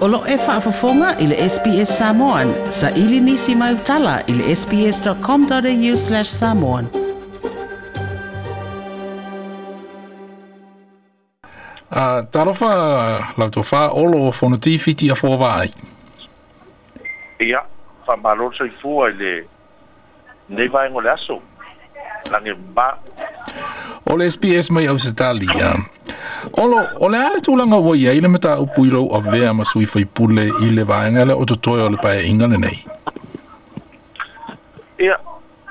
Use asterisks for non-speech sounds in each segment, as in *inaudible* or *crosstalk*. Olo e whaafafonga i le SPS Samoan. Sa ili nisi mai utala i le sps.com.au slash samoan. Uh, tarofa, lau tofa, olo o whonuti fiti a fōwa ai. Ia, wha maroro sa i fua i le nei vai ngole aso. Lange ba. O le SPS mai au se tali, uh, Olo, o le ale tūlanga wa iei le mata upu irau a vea ma sui fai pule i le vāenga o to toi o le pae inga nei? Ia,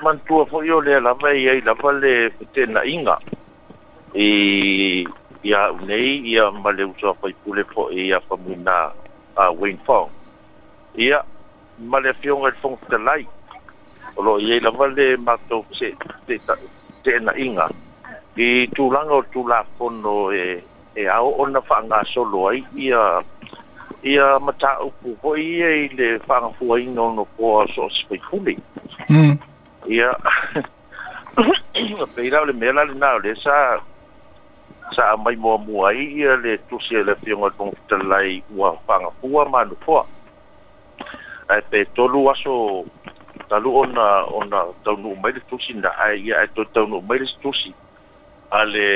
mantua fo io le lawa iei lawa le tēna inga. I, ia unei, ia ma le usua fai pule fo i a famina a Wayne Fong. Ia, ma le fionga i fong te lai. Olo, iei lawa le mātou se tēna inga. I tūlanga o tūlā fono e e au ona fa whaangaso loa ia ia mata upu ko ia i le whangafua inga ono po a so speifuli. Mm. Ia, *coughs* peira le mea le nao le sa sa mai mua mua i ia le tusi e le whionga tong fitalai ua whangafua manu poa. Ai pe tolu aso talu ona ona taunu mai le tusi da ai ia ai tau no mai le tusi ale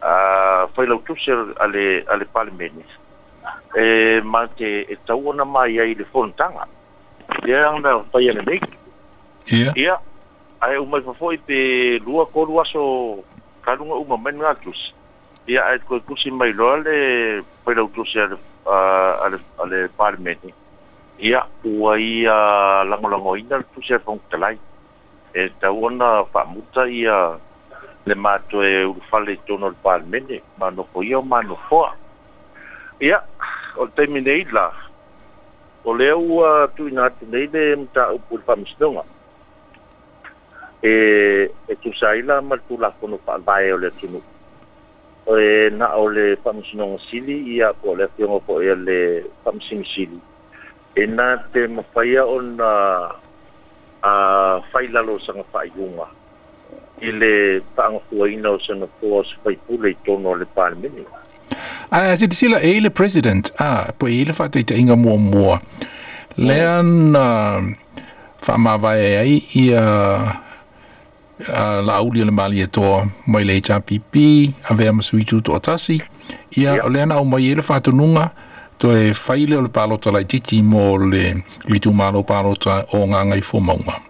a fai lau tusi ale, ale palimeni. E, ma te e tau ona mai ai le fontanga. Ia e anga fai ane mei. Ia. Ia. Ai umai fafoi pe lua koru aso karunga uma menu atus. Ia ai koe kusi mai loa le fai lau tusi ale, uh, ale, ale palimeni. Ia ua ia langolangoina tusi ale fontalai. E tau ona whamuta ia... Ia le mato e eh, urwhale i tōna le ma māno ko mano o māno hoa. Ia, o te minei la, o leo tu le mta upu le E, e tu saila ma tu la kono whaavae o le tu O na o le whamistonga sili, ia ko le whionga po e le sili. E na te mawhaia on na a whailalo sanga whaiunga. ile pa'angahua ina o senofoa o se faipule i tono o le palemene asitisila ei le president a poi e ei le faataʻitaʻiga muamua lea na faamāvae ai ia laauli o le malietoa mai le hpp avea ma suitu toʻatasi ia o mai na aumai ai le faatunuga toe faile o le palota titi mo le litumālo palota o gagai fomauga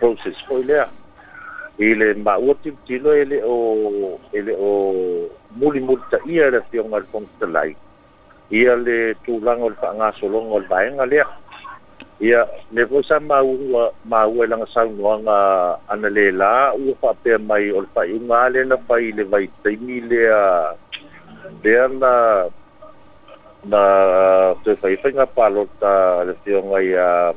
process po ile ile ma uti tilo ele o ele o muli muli ta ia le fiong al pong ta lai ia le eh, tulang ol pa nga solong ol ba nga ia me po sa ma u ma u lang sa no nga ana le la u pa mai ol pa inga le na pa ile vai tai mi le a ah, le na na te fai fai nga pa ah, le fiong ai a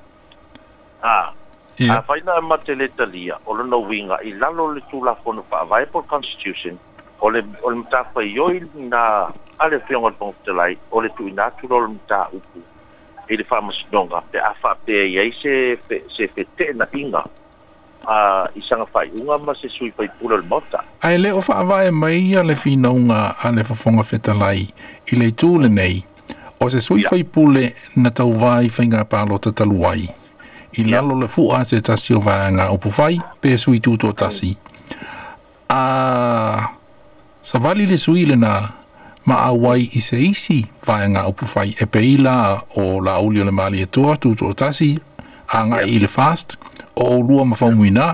Ah, A ah, whaina e mate le talia, o lona winga, i lalo le tūla whanu constitution, o le, o le mta whai yoi na ale whionga pong te lai, o le tūi nā tūra o le mta upu, i le whama sinonga, pe a wha pe e iei se, fe, se fe te na inga, a uh, isanga whai unga ma se sui pai pula le mota. Ai le o wha avai mai a le whina unga a le whafonga whetalai, i le tūle nei, o se sui yeah. pule na tau vai whainga pālo te taluai i lalo le fu'a se tasi o vaeaga upu fai pe sui tuto tasi a savali le sui lenā ma auai i se isi vaeaga upu fai e peila o lauli o le malietoa tuto o tasi agaʻi i le fast o ulua ma faumuinā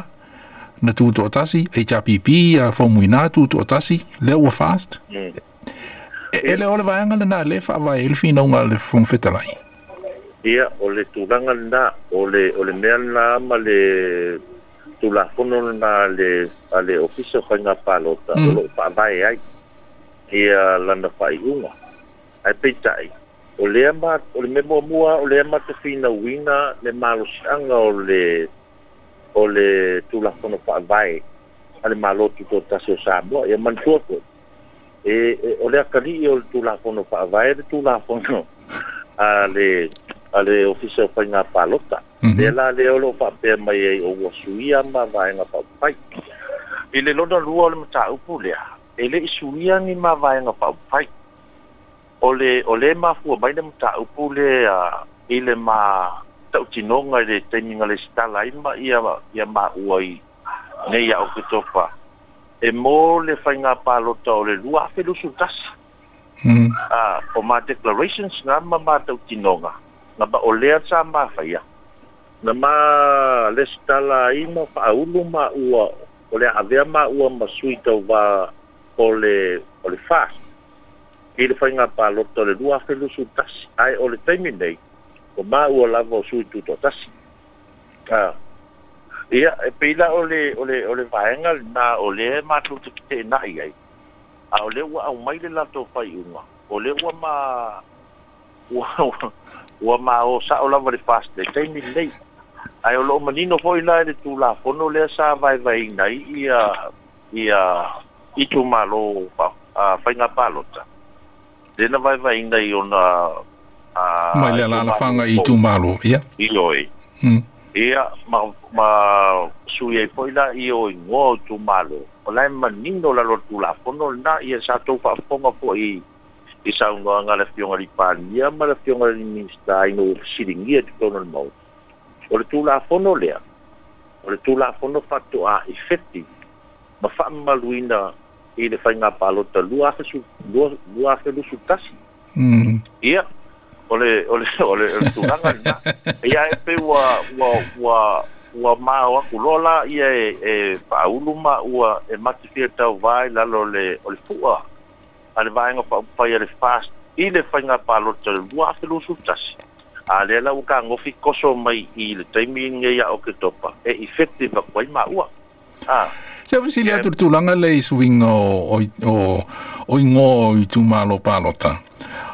na tuto o tasi e hpp a faumuinā tuto o tasi lea ua fast e, e le ole vaeaga lenā le faavae i le finauga le fofetalai ia o le tulaga lenā o le o le mea lenā ma le tulafono lenā le a le ofisa faiga palota mm. o loo faavae ai ia lana faaiʻuga ae peitaʻi o lea ma o le mea muamua o lea matafinauina le malosiaga o le o le tulafono faavae a le malotu totasi o samoa ia manatua koe e o le akalii o le tulafono faavae le tulafono *laughs* a le ale ofisa fa nga palota de mhm. la le o lo fa pe mai e o suia ma va nga pa pai i le lona lua o le mata upu lea e le i suia ni ma va nga pa pai o le o le ma fu mai le mata upu lea i le ma tau tinonga le teninga le stala i ma ia, ia ma ua i ne ia o kitofa e mō le whainga pālota o le lua awhelusu tas mm. uh, o mā declarations ngā mā mātau tinonga na ba o lea sa ma fa ya na ma le stala i mo fa u lu ma u o le ave ma u ma sui to va o le o le fa i le fainga pa lo to le dua fe lu su tas ai o le taimi nei o ma u la vo sui tu to tas ka ia e pila o le o le o le vaenga na o le ma tu tu te e na i ai a o le wa au mai le lato fai unga o le wa ma ua ma o sa o lava le fast le tai ni lei ai o lo manino foi la le tu la fono le sa vai vai nai ia ia i tu malo pa a fai nga palota le na vai vai nai ona a mai le la fanga i tu malo ia i loi e. hmm. ia ma ma sui e foi la i o ngo tu malo o la manino la lo tu la fono na ia sa tu fa fonga foi isaunga nga la fiunga li pania ma la tono le lua lua ale vaega faaufai a le fast i le faiga palota le lua afelusu tasi a lea lau kagofi koso mai i le taimi a'o ke topa e effective akuai maua a se afasili e- atu le tulanga le isuiga o o igo i tumālo palota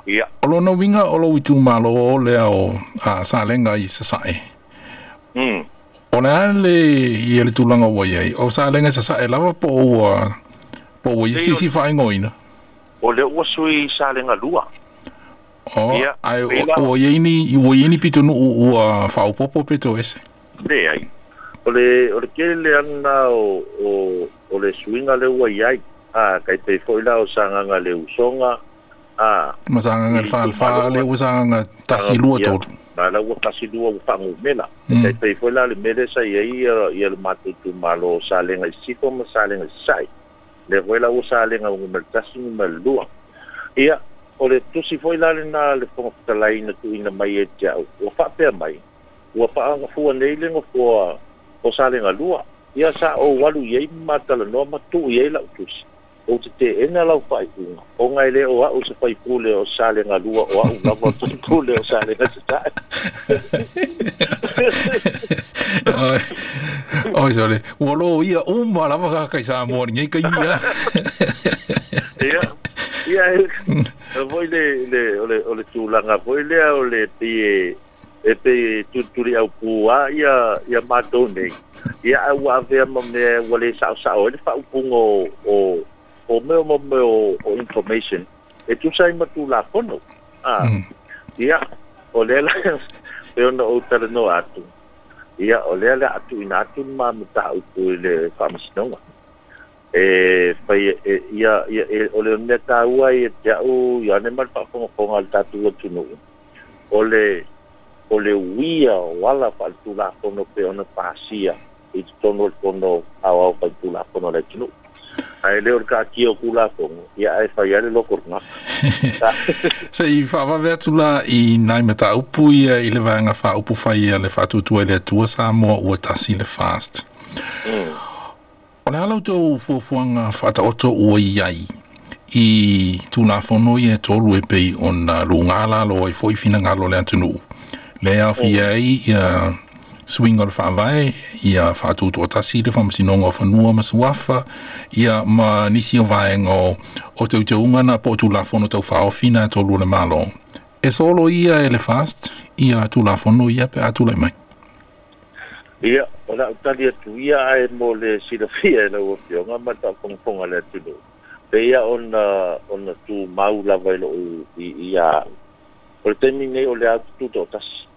ia o lona uiga o lou i o lea o a salega i sasaʻe mm. o le ia e le tulaga ua ai o salega i sasaʻe lava po ua po ua ia sisi faaigoina o le ua sui sa le nga lua o ia ai o ia ini o ia ini pito no ua whaupopo pito ese le ai o le o le kere le ana o o o le suinga le ua iai a kai te foila o sanganga le usonga a ma sanganga le whalwha le ua sanganga tasi lua tolu na la ua tasi lua ua whangu mela kai te foila le mere sa iai ia le matutu malo sa lenga siko ma sa lenga sai Levuela usaalen ang umaltasin malduang. Ia, o le tusi foi lale na le pongkalai na tui na mai e jau. Ua whapea mai. Ua paanga fua neile ngā fua o sale ngā lua. Ia sa o walu iei matala noa matu iei lau tusi. o te te ena lau fai kunga. O ngai le o au se fai kule o sale ngā lua o au lawa fai kule o sale ngā tatai. *laughs* Oi, sole. Ua lo ia o mā lawa ka kai sā mōri ngai kai ia. *laughs* Ia. Ia e. *laughs* Voi le, le, ole, ole tūlanga. Voi lea o le pie e pe tuturi au pua ia ia mātou nei. Ia au avea ma me wale sao sao. Ele wha upungo o, o o meo mo meo o information e tu sai ma tu la kono ah mm. ia o le la *laughs* e no atu ia o le la atu ina atu ma mo ta o tu le e fai e, ia ia e, o le ne ta e te ia ne mal pa ko ko al tatu o tu no o le o le wia o ala pa tu la kono pe ona pasia e tono kono au tu la kono le tu ai le orka ki o kula ko ya ai fa ya le lokor na *laughs* *laughs* se i fa va vetu la i nai mata upu i i le vanga fa upu fa ia le fa tu tu le tu sa mo o ta si le fast mm. o le ala to fu fu nga fa ta oto o i i tu na fo no ye to lu e, e pe on na lo nga la lo i fo i fina nga lo le atu no le fi mm. ai swing o le faavae ia faatoutoatasi le faamasinoga o fanua ma suafa ia ma nisi o vaega o teuteuga na po o tulafono tau faaofi na tolu o le malo e solo ia e le fast ia tulafono ia pe atulai mai ia o la utali atu ia ae mo le silafia e lau afioga ma taupogapoga le atulo peia ona ona tumau lava i loo ia o le taimi nei o le atutotasi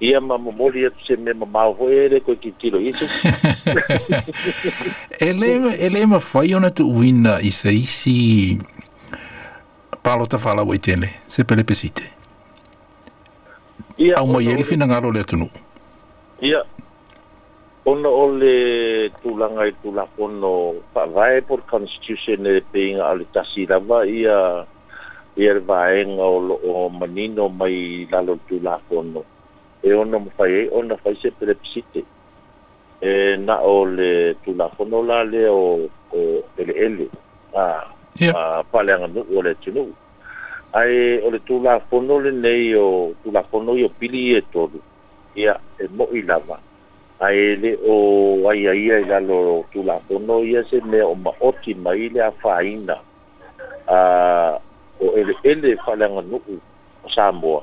ia mamomoli atu se mea mamao hoi ele elema el isu e ¿Ele e lē e mafai ona tuuina i se isi palota fala ai tele se pelepesite ia aumai ele finagalo le atunuu ia ona o le tulaga i pa por constitution e peiga o tasi lava ia ia le o manino mai lalo tulakono e ona fai ai ona fai se psite e na o le tu la le o o ele a a anga nuu o le tunuu ae o le tulafono lenei o tulafono i o pili e tolu ia e i lava ae le o aia ia i fono tulafono ia se me o maoti mai le faina a o pale anga no o samoa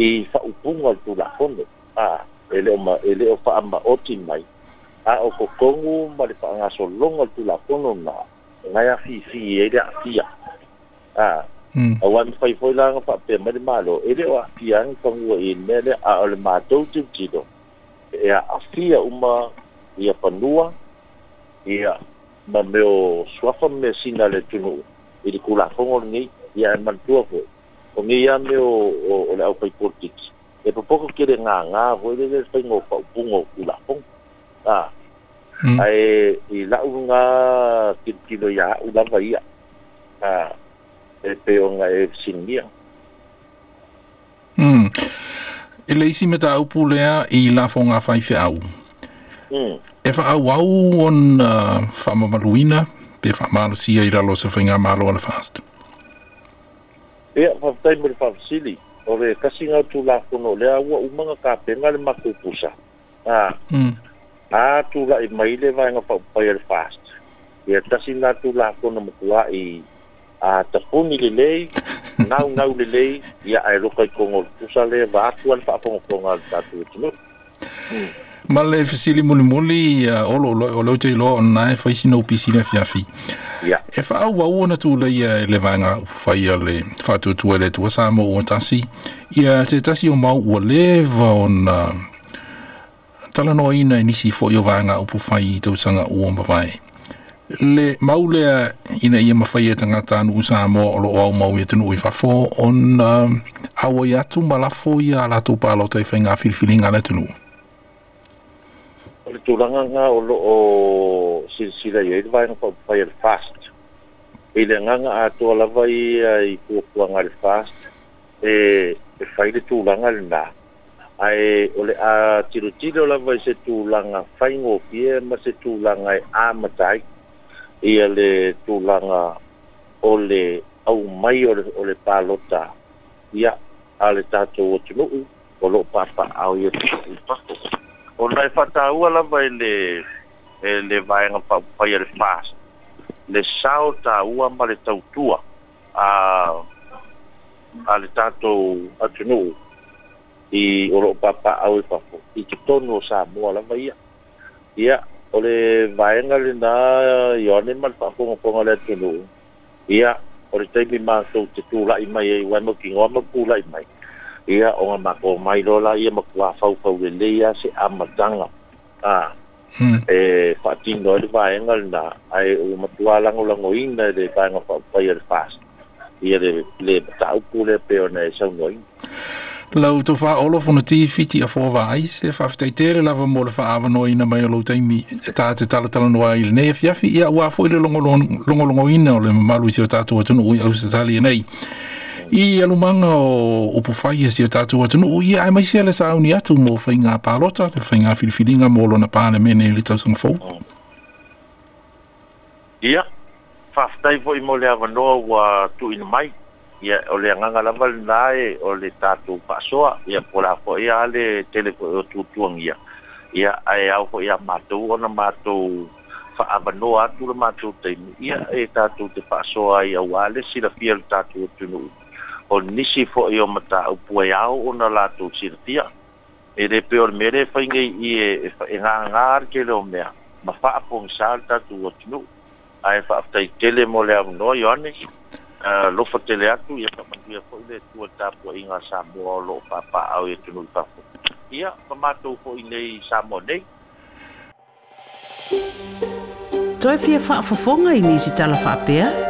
i fa upunga tu la fonde a ele ma ele o fa amba oti mai a o ko kongu ma le fa so longa tu la fonde na nga ya fi fi e ya fi a hmm. a wan fa i foi la fa pe ma le malo ele o fi an kongu e mele a le ma to tu ti do e a fi e a uma i a panua i e a ma me o swafa me sina le tunu i le kula fonde ni ya e man tu a foi o ngi ya me o o o le au pai politiki e po poko kere nga nga ho le le pai ngo pa pungo u la pong a hmm. ai e, i la u nga ki ki ya u la vai a e pe o nga e sin dia mm e le isi meta ta au pu lea i la fo nga fai fe au mm e fa au on fa uh, ma maluina pe fa malu sia i la lo se fa nga malu al fast mm pea fafatai mo le faafasili o le kasigau tulakono lea ua umaga kapega le makupusa a hmm. a tula'i mai le vaega fa'upai a le fast ia tasi na tulakono makua'i a tapuni lelei naunau *laughs* lelei ia aeloka i kogo le pusa le vaatu a le fa'apogopoga a le tatou atunuu hmm. ma le fesili molimoli uh, e ia e o uh, le ou te iloa ona e faisina upisili afiafi e fa'auau ona tulaia e le vaega ufaia le fa'atuatua i le atua sa mo ua tasi ia se tasi o mau ua leva ona talanoaina e nisi fo'i o vaega upu fai i tausaga ua mavae le mau lea ina ia mafai e tagata anu'u sa moa o lo'o au mau ia tunu'u i fafo ona auai atu ma lafo ia a latou palo taifaiga afilifiliga le tunu'u tūranga ngā o lo o sinisira yo, ili vaino pao pai al fast. Ili nganga a tō alawa i a i kua ngā al fast, e, e whaile tūranga li nā. A e ole a tiro tiro alawa i se tūranga whaingo pia, ma se tūranga i e āmatai, i a le tūranga o le au mai o le, o le pālota, ia a le tātou o tūnuu, o lo pāpā au i a tūranga i pākoko o lai fatāua lava e le e le vaega paupaia le fast le sao tāua ma le tautua a a le tatou atunuu i o loo papaau e i fafo i totonu o samoa lava ia ia o le vaega lenā ioane ma le faafogafoga le atunuu ia o le taimi matou te tulaʻi mai e ai uai ma kigoa ma pulaʻi mai ia o nga mako mai rola ia mako a fau fau le hmm. e, le ia se amatanga a e whaatingo ele wha engal na ai o mato a lango lango ina le kainga fau pai ele fast ia le le tau kule peo na e sau no ina Lau tō wha olofo na tīwhiti a fō wā ai, se wha whitei tēre lawa mō le wha awa no ina mai alo teimi ta te talatala noa i le nefi afi ia wā fōile longolongo ina o le mamalu i tō tātou atunu ui au se tali e nei. i alumaga o upu fai esia sia tatou atunuu ia ae maisi le sa auni atu mo faiga palota le faiga filifiliga mo lona palemene i le tausaga fou ia faafetai foʻi mo le avanoa ua tuuina mai ia o le agaga lava lenā e o le tatou ia pola foʻi a le tele foʻi e o tuatuagia ia ae au foʻi a matou ona matou faavanoa atu le matou taimi ia e tatou te paasoa ai auā le silafia le tatou atunuu o nisi fo'i e o mata upue au e ona lātou siritia e le pe o le mele faigei i e faʻegaga ale kele o mea ma fa'apogasā a e atunuu ae tele mo le avanoa ioane ah, lofa tele atu ia fa'amanuia fo'i le tua tapuaʻiga samoa o lo'o fa'apa'au e tunuu fafo ia fa matou fo'i nei samoa nei toe fia fa'afofoga i nisi talafa'apea